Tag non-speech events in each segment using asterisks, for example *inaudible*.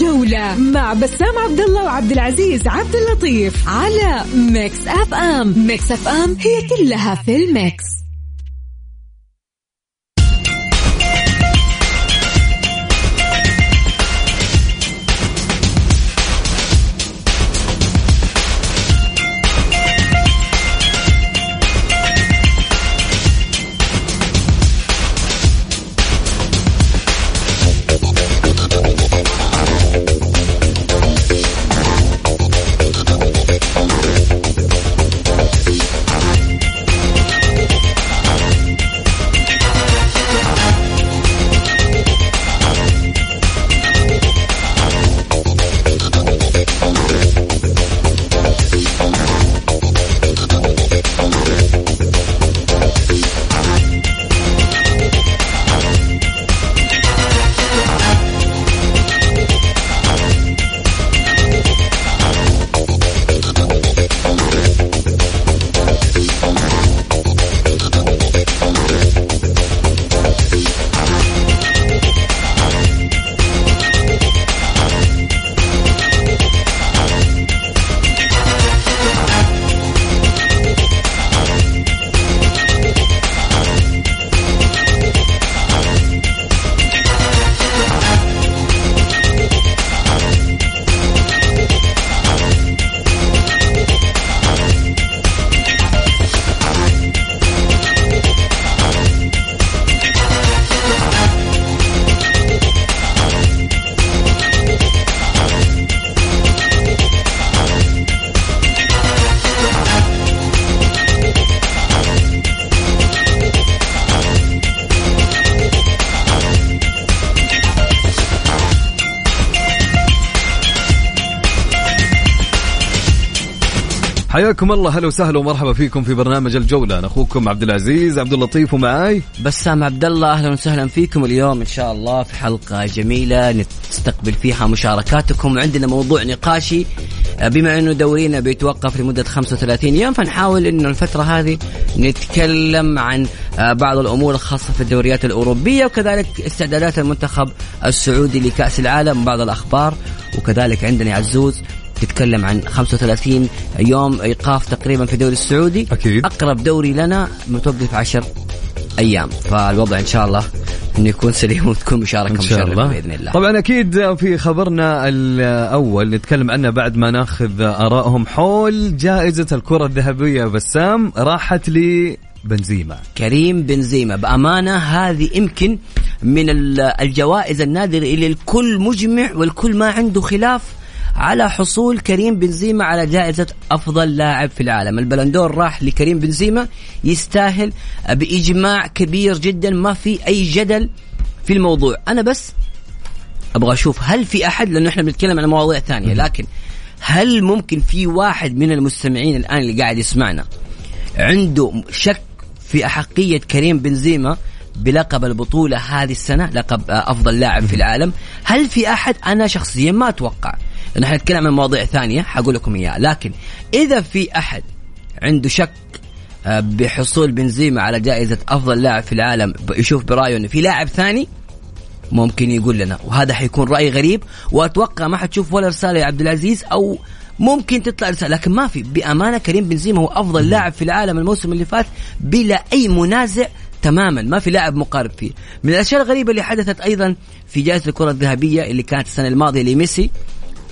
الجولة مع بسام عبد الله وعبد العزيز عبد اللطيف على Mix FM. Mix FM هي كلها في ال mix. حياكم الله. هلا وسهلا ومرحبا فيكم في برنامج الجولة. أنا أخوكم عبد العزيز عبد اللطيف ومعاي. بسام عبد الله أهلا وسهلا فيكم اليوم إن شاء الله في حلقة جميلة نستقبل فيها مشاركاتكم. وعندنا موضوع نقاشي بما إنه دورينا بيتوقف لمدة 35 يوم فنحاول إنه الفترة هذه نتكلم عن بعض الأمور الخاصة في الدوريات الأوروبية وكذلك استعدادات المنتخب السعودي لكأس العالم بعض الأخبار وكذلك عندنا عزوز تتكلم عن 35 يوم إيقاف تقريبا في الدوري السعودي. أكيد. أقرب دوري لنا متوقف 10 أيام. فالوضع إن شاء الله إنه يكون سليم وتكون مشاركة إن شاء الله. بإذن الله. طبعا أكيد في خبرنا الأول نتكلم عنه بعد ما نأخذ آرائهم حول جائزة الكرة الذهبية. بسام راحت لي بنزيما. كريم بنزيما. بأمانة هذه يمكن من الجوائز النادرة اللي الكل مجمع والكل ما عنده خلاف على حصول كريم بنزيما على جائزة أفضل لاعب في العالم. البلندور راح لكريم بنزيما يستاهل بإجماع كبير جدا. ما في أي جدل في الموضوع. أنا بس أبغى أشوف هل في أحد لأنه إحنا بنتكلم عن مواضيع ثانية. لكن هل ممكن في واحد من المستمعين الآن اللي قاعد يسمعنا عنده شك في أحقية كريم بنزيما بلقب البطولة هذه السنة لقب أفضل لاعب في العالم؟ هل في أحد؟ أنا شخصيا ما أتوقع. نحن نتكلم عن مواضيع ثانية حقول لكم إياها. لكن إذا في أحد عنده شك بحصول بنزيما على جائزة أفضل لاعب في العالم يشوف برأيه أنه في لاعب ثاني ممكن يقول لنا. وهذا حيكون رأي غريب وأتوقع ما حتشوف ولا رسالة يا عبد العزيز أو ممكن تطلع رسالة. لكن ما في. بأمانة كريم بنزيما هو أفضل لاعب في العالم الموسم اللي فات بلا أي منازع تماما. ما في لاعب مقارب فيه. من الأشياء الغريبة اللي حدثت أيضا في جائزة الكرة الذهبية اللي كانت السنة الماضية لميسي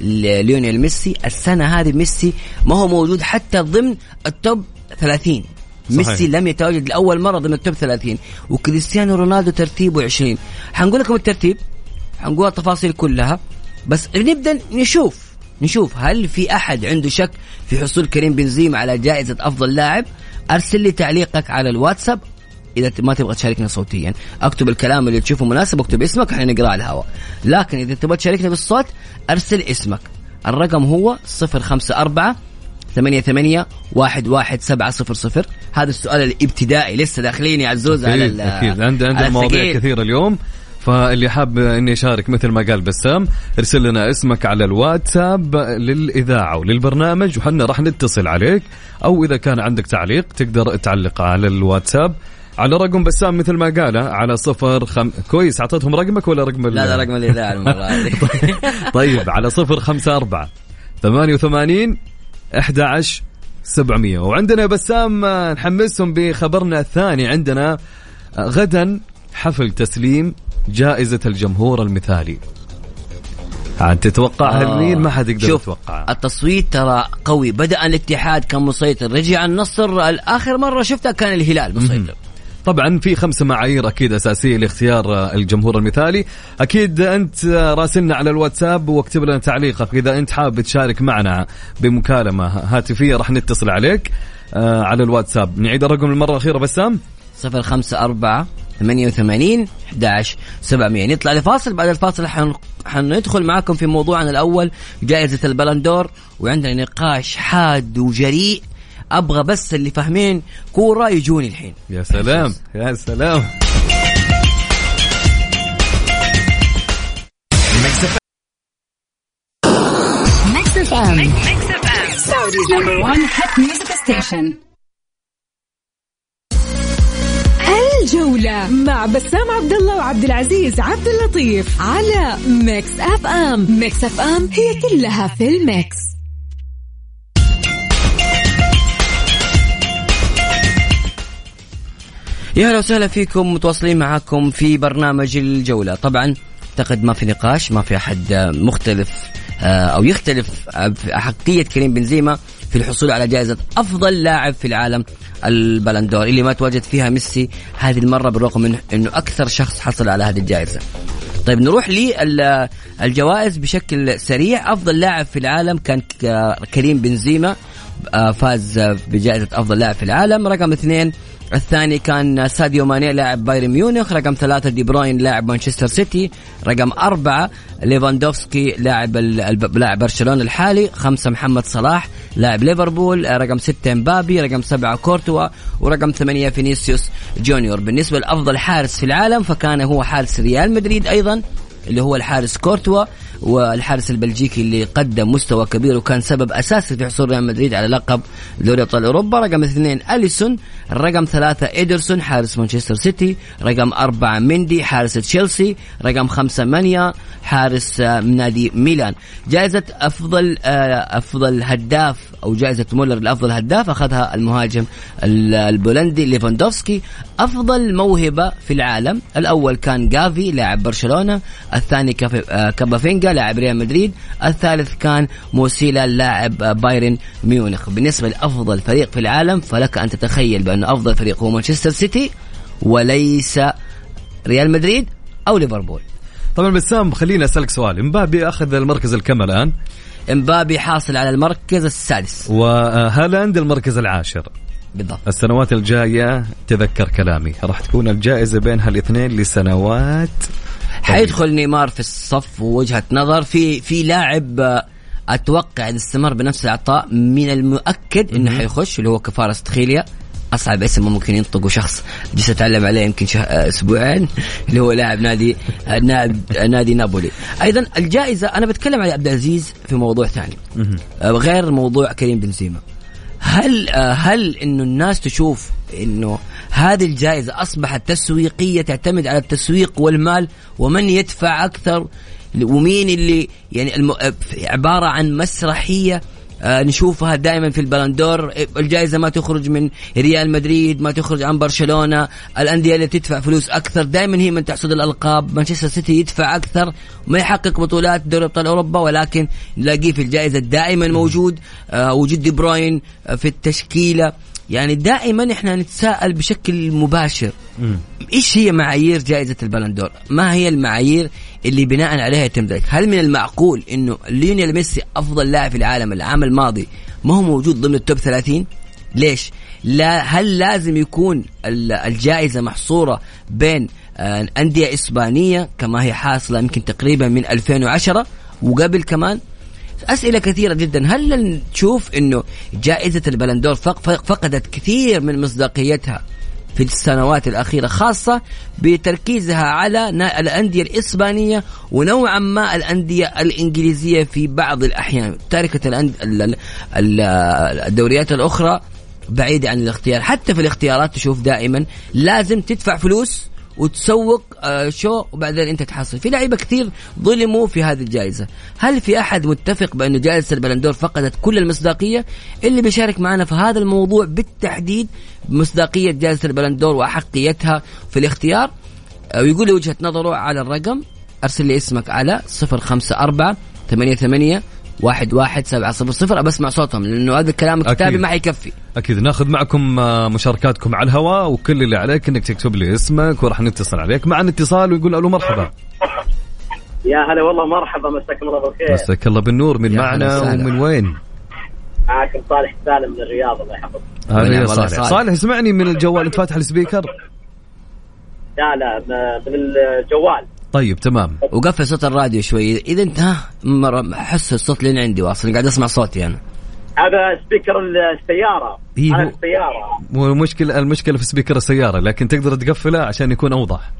ليونيل ميسي. السنة هذه ميسي ما هو موجود حتى ضمن ال top 30 صحيح. ميسي لم يتواجد لأول مرة ضمن ال top 30 وكريستيانو رونالدو ترتيبه 20 حنقول لكم الترتيب. حنقول التفاصيل كلها. بس نبدأ نشوف. نشوف هل في أحد عنده شك في حصول كريم بنزيما على جائزة أفضل لاعب. أرسل لي تعليقك على الواتساب. إذا ما تبغى تشاركنا صوتيا. أكتب الكلام اللي تشوفه مناسب أكتب اسمك إحنا نقراه على الهواء. لكن إذا تبغى تشاركنا بالصوت أرسل اسمك. الرقم هو 054 ثمانية ثمانية واحد واحد سبعة صفر صفر. هذا السؤال الابتدائي لسه داخلين يا عزوز أكيد على أكيد. عندنا عندنا مواضيع كثيرة اليوم. فاللي حاب اني يشارك مثل ما قال بسام ارسل لنا اسمك على الواتساب للإذاعة وللبرنامج وحنا راح نتصل عليك. أو إذا كان عندك تعليق تقدر تعلق على الواتساب. على رقم بسام مثل ما قال على صفر خم... كويس أعطيتهم رقمك ولا رقم لا لا رقم الاذاعه المرة *laughs* هذه. طيب على صفر خمسة أربعة ثمانية وثمانين أحد عشر سبعمية. وعندنا بسام نحمسهم بخبرنا الثاني عندنا غدا حفل تسليم جائزة الجمهور المثالي. عاد تتوقع آه. مين ما حد يقدر شوف يتوقع. التصويت ترى قوي. بدأ الاتحاد كان مسيطر رجع النصر. اخر مرة شفتها كان الهلال مسيطر. طبعا في خمسة معايير أكيد أساسية لاختيار الجمهور المثالي. أكيد أنت آه، راسلنا على الواتساب واكتب لنا تعليقك. إذا أنت حابب تشارك معنا بمكالمة هاتفية راح نتصل عليك. آه، على الواتساب. نعيد الرقم المره الأخيرة بسام. صفر خمسة أربعة ثمانية وثمانين 11 700 نطلع لفاصل. بعد الفاصل حن... حندخل معاكم في موضوعنا الأول جائزة البلندور وعندنا نقاش حاد وجريء. أبغى بس اللي فاهمين كورة يجوني الحين. يا سلام. يا سلام. الجولة مع بسام عبد الله وعبد العزيز عبد اللطيف على Mix FM، Mix FM هي كلها في ال mix. يا أهلا وسهلا فيكم متواصلين معاكم في برنامج الجولة. طبعا أعتقد ما في نقاش ما في أحد مختلف آه، أو يختلف في احقيه كريم بنزيما في الحصول على جائزة أفضل لاعب في العالم البلندور اللي ما تواجد فيها ميسي هذه المرة بالرغم من إنه أكثر شخص حصل على هذه الجائزة. طيب نروح للجوائز بشكل سريع. أفضل لاعب في العالم كان كريم بنزيما. آه، فاز بجائزة أفضل لاعب في العالم. رقم اثنين الثاني كان ساديو ماني لاعب بايرن ميونخ. رقم ثلاثة دي بروين لاعب مانشستر سيتي. رقم أربعة ليفاندوفسكي لاعب لاعب برشلونة الحالي. خمسة محمد صلاح لاعب ليفربول. رقم ستة مبابي. رقم سبعة كورتوا. ورقم ثمانية فينيسيوس جونيور. بالنسبة لأفضل حارس في العالم فكان هو حارس ريال مدريد أيضا اللي هو الحارس كورتوا. والحارس البلجيكي اللي قدم مستوى كبير وكان سبب أساسي في حصول ريال مدريد على لقب دوري أبطال أوروبا. رقم اثنين أليسون رقم ثلاثة إيدرسون حارس مانشستر سيتي رقم أربعة مندي حارس تشيلسي رقم خمسة مانيان حارس آه، نادي ميلان. جائزة أفضل آه، أفضل هداف أو جائزة مولر لأفضل هداف أخذها المهاجم البولندي ليفاندوفسكي. أفضل موهبة في العالم. الأول كان جافي لاعب برشلونة. الثاني آه، كامافينجا لاعب ريال مدريد. الثالث كان موسيلا لاعب بايرن ميونخ. بالنسبة لأفضل فريق في العالم فلك أن تتخيل بأن أفضل فريق هو مانشستر سيتي وليس ريال مدريد أو ليفربول. طبعا بسام خليني أسألك سؤال. إمبابي أخذ المركز الكم الآن؟ إمبابي حاصل على المركز السادس. وهالاند المركز العاشر؟ بالضبط. السنوات الجاية تذكر كلامي. راح تكون الجائزة بين هالاثنين لسنوات. حيدخل نيمار في الصف ووجهة نظر. في في لاعب آه، أتوقع إن استمر بنفس العطاء من المؤكد إنه حيخش اللي هو كفاره تخيليا. أصعب اسم ممكن ينطقه شخص. جلست اتعلم عليه يمكن شه... آه، أسبوعين. *laughs* اللي هو لاعب نادي آه، نادي, نادي نابولي. أيضا الجائزة أنا بتكلم على عبد العزيز في موضوع ثاني. غير موضوع كريم بنزيما. هل هل إنه الناس تشوف إنه هذه الجائزة أصبحت تسويقية تعتمد على التسويق والمال ومن يدفع أكثر؟ ومين اللي يعني الم... عبارة عن مسرحية آه نشوفها دائما في البلندور. الجائزة ما تخرج من ريال مدريد ما تخرج عن برشلونة. الأندية اللي تدفع فلوس أكثر دائما هي من تحصد الألقاب. مانشستر سيتي يدفع أكثر ما يحقق بطولات دوري أبطال أوروبا ولكن نلاقيه في الجائزة دائما موجود. آه وجود دي بروين آه في التشكيلة. يعني دائما إحنا نتساءل بشكل مباشر مم. إيش هي معايير جائزة البلندور؟ ما هي المعايير اللي بناء عليها يتم ذلك؟ هل من المعقول إنه ليونيل ميسي أفضل لاعب في العالم العام الماضي ما هو موجود ضمن التوب 30 ليش؟ لا هل لازم يكون الجائزة محصورة بين آه، انديه اسبانيه كما هي حاصلة يمكن تقريبا من 2010 وقبل كمان أسئلة كثيرة جدا. هل نشوف إنه جائزة البلندور فقدت كثير من مصداقيتها في السنوات الأخيرة خاصة بتركيزها على الأندية الإسبانية ونوعا ما الأندية الإنجليزية في بعض الأحيان. تاركة الدوريات الأخرى بعيدة عن الاختيار. حتى في الاختيارات تشوف دائما لازم تدفع فلوس وتسوق آه، شو وبعدين انت تحصل. في لعيبة كثير ظلموا في هذه الجائزة. هل في أحد متفق بانه جائزة البلندور فقدت كل المصداقية؟ اللي بيشارك معنا في هذا الموضوع بالتحديد مصداقية جائزة البلندور وأحقيتها في الاختيار آه، ويقول لي وجهة نظره على الرقم أرسل لي اسمك على 054 88 واحد واحد سبعة صفر صفر. أبى أسمع صوتهم لأنه هذا الكلام الكتابي أكيد. ما حيكفي أكيد. ناخذ معكم آه، مشاركاتكم على الهواء وكل اللي عليك إنك تكتب لي اسمك وراح نتصل عليك. معنا اتصال ويقول ألو مرحبا. يا هلا والله مرحبا مساكم الله بالخير. مساك الله بالنور من معنا. ومن وين؟ معاكم صالح سالم من الرياض الله يحفظك. هلا يا صالح. صالح. صالح اسمعني من الجوال انت فاتح السبيكر. لا لا من الجوال. طيب تمام. وقفل صوت الراديو شوي. إذا أنت ها مرة حس الصوت لين عندي واصل. قاعد أسمع صوتي أنا. هذا سبيكر السيارة. إيه على هو- السيارة. مو المشكلة المشكلة في سبيكر السيارة لكن تقدر تقفله عشان يكون أوضح.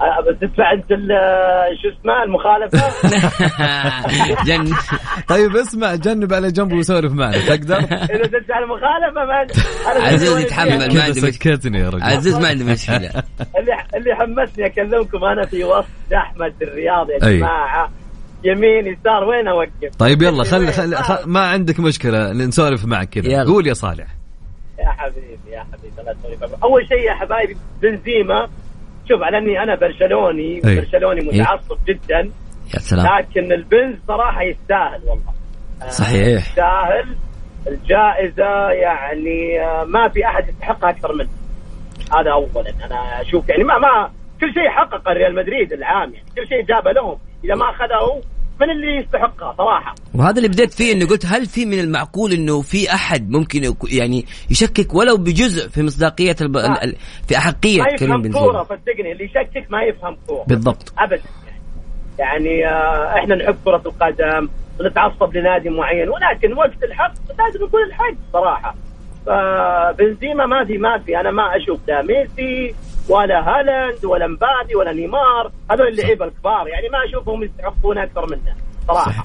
أه، بتدفع انت ال- شو اسمه المخالفة *laughs* جن طيب اسمع جنب على جنب وسولف معنا تقدر؟ إذا تدفع المخالفة ما أنا عزيز يتحمل. ما عندي مشكلة. سكتني يا رجل عزيز ما عندي مشكلة اللي اللي حمسني أكلمكم أنا في وسط زحمه الرياض يا. جماعة يمين يسار وين أوقف؟ طيب يلا خلي وين؟ خلي خ... ما عندك مشكلة نسولف معك كذا. قول يا صالح يا حبيبي يا حبيبي لا تسولف عنه. أول شيء يا حبايبي بنزيما شوف على إني أنا برشلوني أي. برشلوني متعصب جدا. يا سلام. لكن البنز صراحة يستاهل والله. آه، صحيح. يستاهل. الجائزة يعني آه، ما في أحد يستحقها أكثر منه. هذا اولا. أنا أشوف يعني ما ما كل شيء حقق ريال مدريد العام يعني. كل شيء جابه لهم. إذا ما أخذه من اللي يستحقها صراحة. وهذا اللي بديت فيه انه قلت هل في من المعقول إنه في أحد ممكن يعني يشكك ولو بجزء في مصداقية الب... ال- في أحقية ما كريم يفهم كورة بنزيما صدقني. اللي يشكك ما يفهم كورة. بالضبط. ابدا. يعني آه، إحنا نحب كرة القدم ونتعصب لنادي معين ولكن وقت الحق لازم يكون الحق صراحة. فبنزيما ما في ما في. أنا ما أشوف لا ميسي ولا هالاند ولا مبابي ولا نيمار هذول اللعيبة الكبار يعني ما أشوفهم يستحقون أكثر منه صراحة. صحيح.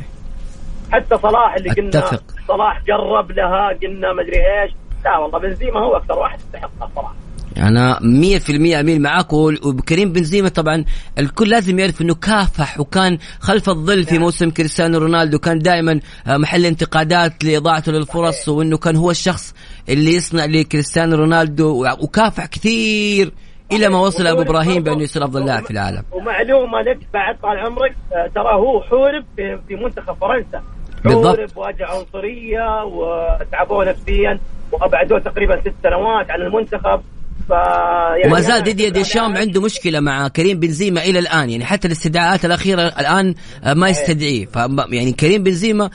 حتى صلاح اللي قلنا أتفق. صلاح جرب لها قلنا مدري إيش. لا والله بنزيما هو أكثر واحد يستحقها صراحة. أنا 100% أميل معاك وكريم بنزيما طبعا الكل لازم يعرف إنه كافح وكان خلف الظل في موسم كريستيانو رونالدو كان دائما محل انتقادات لإضاعته للفرص وإنه كان هو الشخص اللي يصنع لكريستيانو رونالدو وكافح كثير. إلى ما وصل أبو إبراهيم بانه يصير أفضل لاعب في العالم. ومعلومه لك بعد طال عمرك آه، ترى هو حورب في, منتخب فرنسا. بالضبط. حورب واجه عنصرية وتعبوه نفسيا وأبعدوه تقريبا ست سنوات عن المنتخب. يعني وما زال أنا- ديديا ديشام عنده مشكلة مع كريم بنزيما إلى الآن. يعني حتى الاستدعاءات الأخيرة الآن آه، ما يستدعيه. ف يعني كريم بنزيما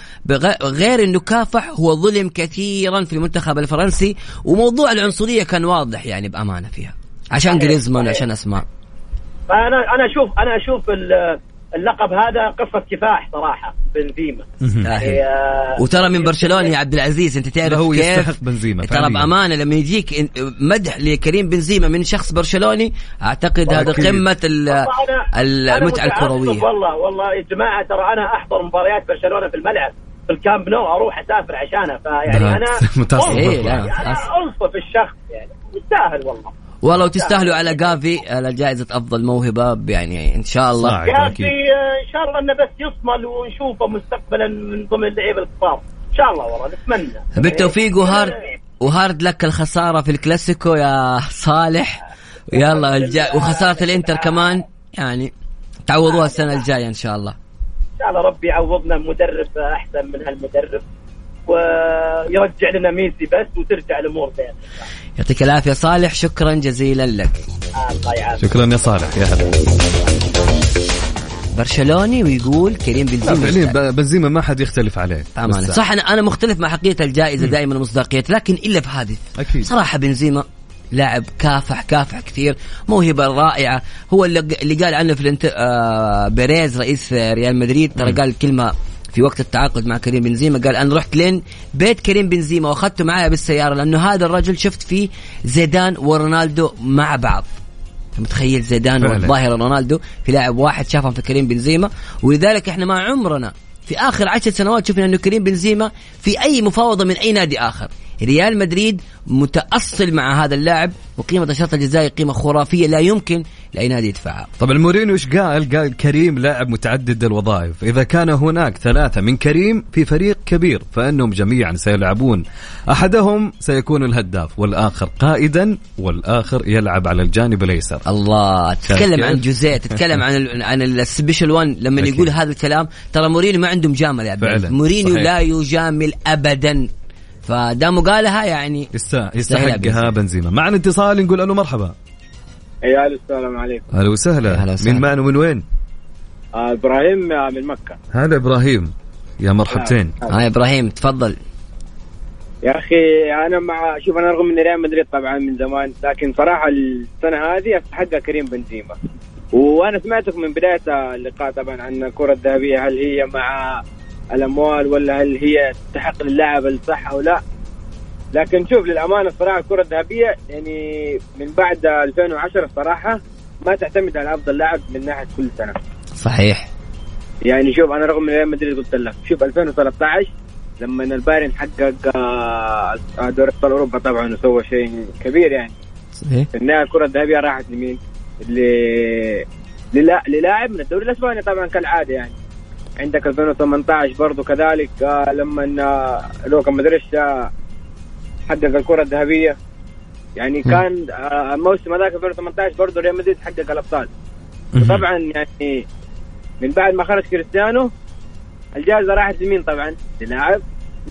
غير إنه كافح هو ظلم كثيرا في المنتخب الفرنسي. وموضوع العنصرية كان واضح يعني بأمانة فيها. عشان صحيح، جريزمان صحيح. وعشان اسماء فانا أنا أشوف أنا أشوف ال- اللقب هذا قصة كفاح صراحة بنزيما آه. آه، وترى من برشلونة يا عبد العزيز أنت تعرف هو كيف يستحق بنزيما ترى. بأمانة لما يجيك مدح لكريم بنزيما من شخص برشلوني أعتقد هذا. قمة المتعة الكروية والله والله يا جماعة ترى أنا أحضر مباريات برشلونة في الملعب في الكامب نو أروح أسافر عشانها فيعني أنا إيه، لا، يعني. أنا أنصف الشخص يعني يستاهل والله والله وتستاهلوا على جافي على جائزة أفضل موهبة يعني إن شاء الله. أخي آه، إن شاء الله إنه بس يصمل ونشوفه مستقبلا من ضمن اللعيبة الكبار. إن شاء الله والله نتمنى. بالتوفيق و hard وهارد لك الخسارة في الكلاسيكو يا صالح. يلا الجا وخسارة الإنتر كمان يعني تعوضوها السنة الجاية إن شاء الله. إن شاء الله ربي يعوضنا مدرب أحسن من هالمدرب. ويرجع لنا ميسي بس وترجع الأمور زين يعطيك العافية صالح شكرا جزيلا لك. الله يعافيك. شكرا يا صالح يا هلا. برشلوني ويقول كريم بنزيما فعليا بنزيما ما حد يختلف عليه. أمانة صح أنا أنا مختلف مع حقيقة الجائزة دائما ومصداقية لكن إلا في هذه أكيد. صراحة بنزيما لاعب كافح كافح كثير موهبة رائعة. هو اللي, اللي قال عنه في الانت... آه بيريز رئيس ريال مدريد ترى قال كلمة في وقت التعاقد مع كريم بنزيما قال أنا رحت لين بيت كريم بنزيما وأخذته معايا بالسيارة لأنه هذا الرجل شفت فيه زيدان ورونالدو مع بعض. متخيل زيدان. والظاهر رونالدو؟ في لاعب واحد شافهم في كريم بنزيما. ولذلك إحنا ما عمرنا في آخر عشر سنوات شفنا إنه كريم بنزيما في أي مفاوضة من أي نادي آخر. ريال مدريد متأصل مع هذا اللاعب وقيمة الشرط الجزائي قيمة خرافية لا يمكن لأي نادي يدفعها طبعا مورينيو إيش قال؟ قال كريم لاعب متعدد الوظائف، إذا كان هناك ثلاثة من كريم في فريق كبير فإنهم جميعا سيلعبون، أحدهم سيكون الهداف والآخر قائدا والآخر يلعب على الجانب الأيسر. الله تتكلم؟ عن جوزيه تتكلم عن ال عن ال special 1 لما أكيد. يقول هذا الكلام ترى مورينيو ما عنده مجامله يا عبد. مورينيو صحيح. لا يجامل ابدا فدامه قالها يعني يستحقها بنزيما. معنا اتصال نقول ألو مرحبا. يا السلام عليكم أهلا وسهلا. مين معنا من وين؟ آه إبراهيم آه، من مكة هلا إبراهيم. يا مرحبتين. ها يا إبراهيم تفضل يا أخي أنا مع شوف أنا رغم إني ريال مدريد طبعا من زمان لكن صراحة السنة هذه استحقها كريم بنزيما وأنا سمعتكم من بداية اللقاء طبعا عن الكرة الذهبية هل هي مع الأموال ولا هل هي تستحق للاعب الصح أو لا. لكن شوف للأمانة الصراحة الكرة الذهبية يعني من بعد 2010 الصراحة ما تعتمد على أفضل لاعب من ناحية كل سنة. صحيح. يعني شوف أنا رغم ريال مدريد قلت لك شوف 2013 لما البايرن حقق آه، دوري أبطال أوروبا طبعا وسوى شيء كبير يعني. صحيح. في النهايه الكرة الذهبية راحت لمين؟ ل- للا- للاعب من الدوري الأسباني طبعا كالعادة يعني. عندك 2018 برضو كذلك. لما لوكا مدريش حقق الكرة الذهبية. يعني كان آه، الموسم هذاك 2018 برضو ريال مدريد حقق الأبطال. طبعا يعني من بعد ما خرج كريستيانو الجائزة راحت لمين طبعا؟ للاعب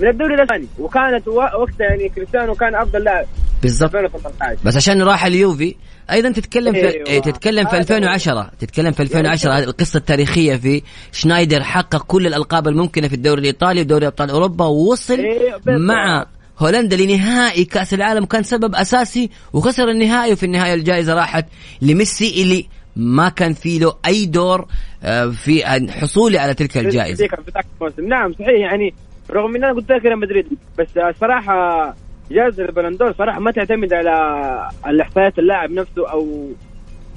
من الدوري الأسباني. وكانت وقتها يعني كريستيانو كان أفضل لاعب. بالضبط. 2018 بس عشان راح اليوفي أيضا تتكلم في أيوة. إيه، تتكلم في هذا 2010 تتكلم في 2010 هذه القصة التاريخية في شنايدر حقق كل الألقاب الممكنة في الدوري الإيطالي ودوري أبطال أوروبا ووصل أيوة، بالضبط. مع هولندا لنهائي كأس العالم وكان سبب أساسي وخسر النهائي وفي النهاية الجائزة راحت لميسي اللي ما كان في له أي دور آه، في حصوله على تلك الجائزة. نعم صحيح يعني رغم إن أنا قلت لك ريال مدريد بس الصراحه جائزه البلندور صراحة ما تعتمد على الاحصائيات اللاعب نفسه أو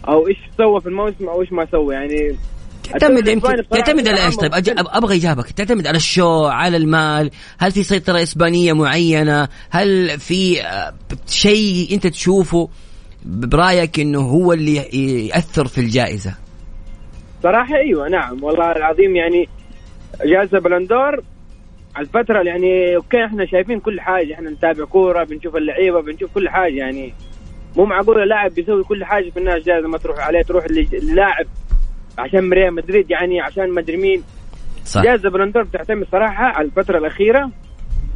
أو إيش سوى في الموسم أو إيش ما سوى يعني تعتمد يمكن تعتمد على إيش؟ طيب أج- أبغى اجابك تعتمد على الشو على المال؟ هل في سيطرة إسبانية معينة؟ هل في آه، شيء أنت تشوفه برأيك إنه هو اللي يأثر في الجائزة؟ صراحة إيوه نعم والله العظيم يعني جائزة بلندور الفترة يعني okay إحنا شايفين كل حاجة إحنا نتابع كورة بنشوف اللعيبة بنشوف كل حاجة يعني مو معقول اللاعب بيسوي كل حاجة في الناس جائزة ما تروح عليه تروح لل- للاعب عشان ريال مدريد يعني عشان مدري مين. صح. جائزة بلندور بتعتمد صراحة على الفترة الأخيرة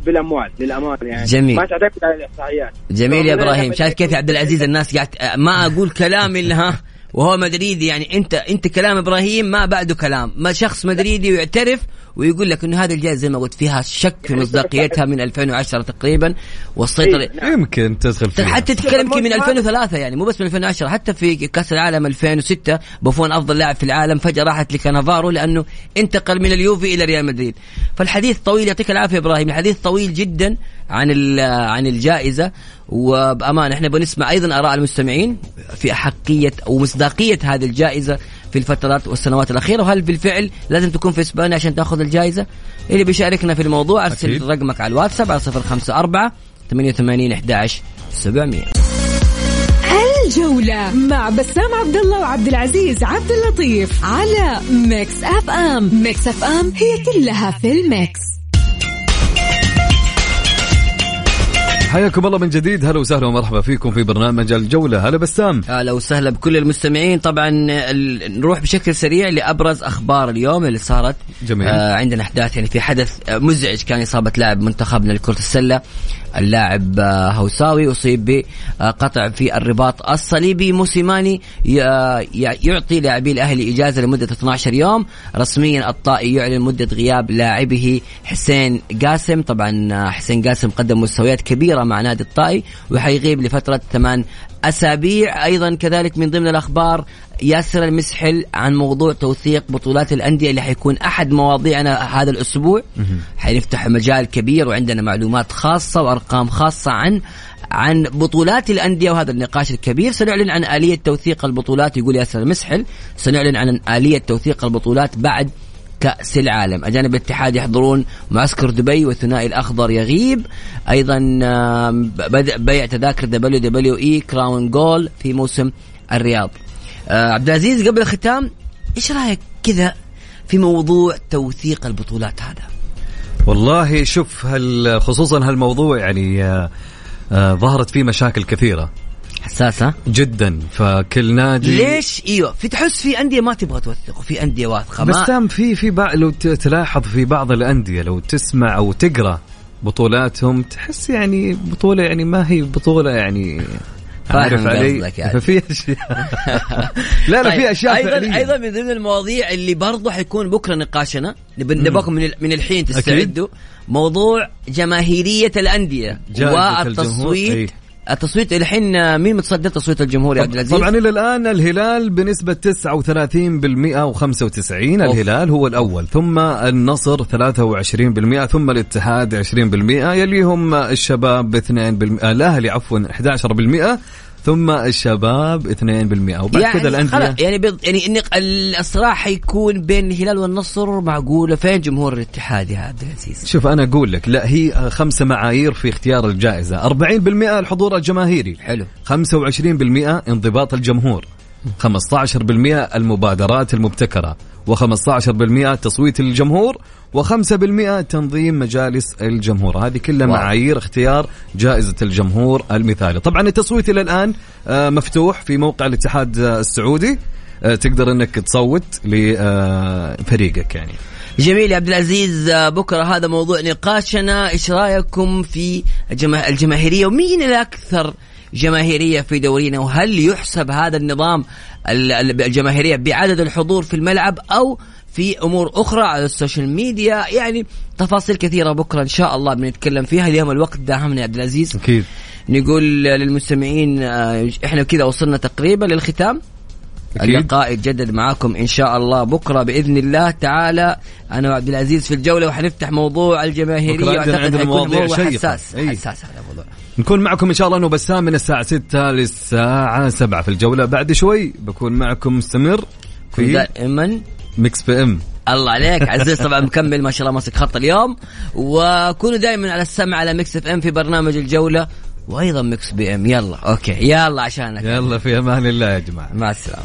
بالأموال للأمانة يعني. جميل. ما تعتمد على الإحصائيات. جميل يا إبراهيم. شايف كيف يا عبد العزيز الناس قاعد ما أقول كلام إلا ها وهو مدريدي يعني أنت أنت كلام إبراهيم ما بعده كلام. ما شخص مدريدي ويعترف ويقول لك إنه هذه الجائزة زي ما قلت فيها شك في مصداقيتها من 2010 تقريبا. والسيطره إيه، نعم. يمكن تدخل فيها. حتى تتكلم من الموسم هذا- 2003 يعني مو بس من 2010 حتى في كأس العالم 2006 بوفون أفضل لاعب في العالم فجأة راحت لكانافارو لأنه انتقل من اليوفي إلى ريال مدريد. فالحديث طويل يعطيك العافية إبراهيم الحديث طويل جدا. عن ال- عن الجائزة. وبامانه إحنا بنسمع أيضا آراء المستمعين في أحقية ومصداقيه هذه الجائزة في الفترات والسنوات الأخيرة. وهل بالفعل لازم تكون في إسبانيا عشان تأخذ الجائزة؟ اللي بيشاركنا في الموضوع أرسل. رقمك على الواتساب على 054 88 11 700 الجولة مع بسام عبد الله وعبد العزيز عبد اللطيف على Mix FM. Mix FM هي كلها في ال mix. حياكم الله من جديد. هلا وسهلا ومرحبا فيكم في برنامج الجولة. هلا بسام. أهلا وسهلا بكل المستمعين. طبعا نروح بشكل سريع لأبرز أخبار اليوم اللي صارت. جميل. آه عندنا أحداث يعني في حدث مزعج كان إصابة لاعب منتخبنا لكرة السلة. اللاعب آه هوساوي أصيب بقطع في الرباط الصليبي. موسيماني يعطي لاعبي الأهلي إجازة لمدة 12 يوم. رسميا الطائي يعلن مدة غياب لاعبه حسين قاسم. طبعا آه، حسين قاسم قدم مستويات مع نادي الطائي وحيغيب لفترة ثمان أسابيع. أيضا كذلك من ضمن الأخبار ياسر المسحل عن موضوع توثيق بطولات الأندية اللي حيكون أحد مواضيعنا هذا الأسبوع. حنفتح مجال كبير وعندنا معلومات خاصة وأرقام خاصة عن عن بطولات الأندية وهذا النقاش الكبير. سنعلن عن آلية توثيق البطولات يقول ياسر المسحل. سنعلن عن آلية توثيق البطولات بعد كأس العالم. أجانب الاتحاد يحضرون معسكر دبي والثنائي الأخضر يغيب. أيضا بدأ بيع تذاكر WWE Crown Jewel في موسم الرياض. آه، عبد العزيز قبل الختام إيش رأيك كذا في موضوع توثيق البطولات هذا؟ والله شوف خصوصا هالموضوع يعني آه، آه، ظهرت فيه مشاكل كثيرة. حساسة؟ جدا. فكل نادي ليش؟ إيوه في تحس في أندية ما تبغى توثق وفي أندية واثقة. بس تام في في بعض لو تلاحظ في بعض الأندية لو تسمع أو تقرأ بطولاتهم تحس يعني بطولة يعني ما هي بطولة يعني *laughs* فاهم عارف علي. قصدك يعني. ففي أشياء. *laughs* لا لا طيب، في أشياء أيضا فعلياً. أيضا من ضمن المواضيع اللي برضه حيكون بكرة نقاشنا نبغاكم من من الحين تستعدوا موضوع جماهيرية الأندية والتصويت التصويت الحين مين متصدر تصويت الجمهور يا عبد العزيز؟ طبعا إلى الآن الهلال بنسبة 39% و95 الهلال هو الأول ثم النصر 23% ثم الاتحاد 20% يليهم الشباب 2% الأهلي عفوا 11% ثم الشباب 2% وبعد يعني كذا الانديه يعني بيض يعني إن الصراع حيكون بين الهلال والنصر معقولة؟ فين جمهور الاتحاد يا عبد العزيز؟ شوف أنا أقول لك لا هي خمسة معايير في اختيار الجائزة. 40% الحضور الجماهيري. حلو. 25% انضباط الجمهور. 15% المبادرات المبتكرة و15% تصويت الجمهور و5% تنظيم مجالس الجمهور. هذه كلها. معايير اختيار جائزة الجمهور المثالي. طبعا التصويت إلى الآن آه، مفتوح في موقع الاتحاد السعودي آه، تقدر إنك تصوت لفريقك يعني. جميل يا عبد العزيز آه، بكرة هذا موضوع نقاشنا إيش رأيكم في الجما- الجماهيرية ومين الأكثر جماهيرية في دورينا وهل يحسب هذا النظام ال- ال- الجماهيرية بعدد الحضور في الملعب أو في أمور أخرى على السوشيال ميديا؟ يعني تفاصيل كثيرة بكرة إن شاء الله بنتكلم فيها. اليوم الوقت داهمنا يا عبد العزيز. أكيد. نقول للمستمعين آه، إحنا كذا وصلنا تقريبا للختام. أكيد. اللقاء يتجدد معاكم إن شاء الله بكرة بإذن الله. تعالى أنا وعبد العزيز في الجولة وحنفتح موضوع الجماهيرية. واعتقد حيكون موضوع شيقة. حساس أي. حساس. نكون معكم إن شاء الله إنه بسام من الساعة 6 للساعة 7 في الجولة. بعد شوي بكون معكم مستمر في دائما. ميكس بي إم. الله عليك. عزيز طبعا مكمل ما شاء الله ماسك خط اليوم. وكونوا دائما على السمع على ميكس إف إم في برنامج الجولة. وأيضا ميكس إف إم. يلا أوكي. يلا عشانك. يلا في أمان الله يا جماعة. مع السلامة.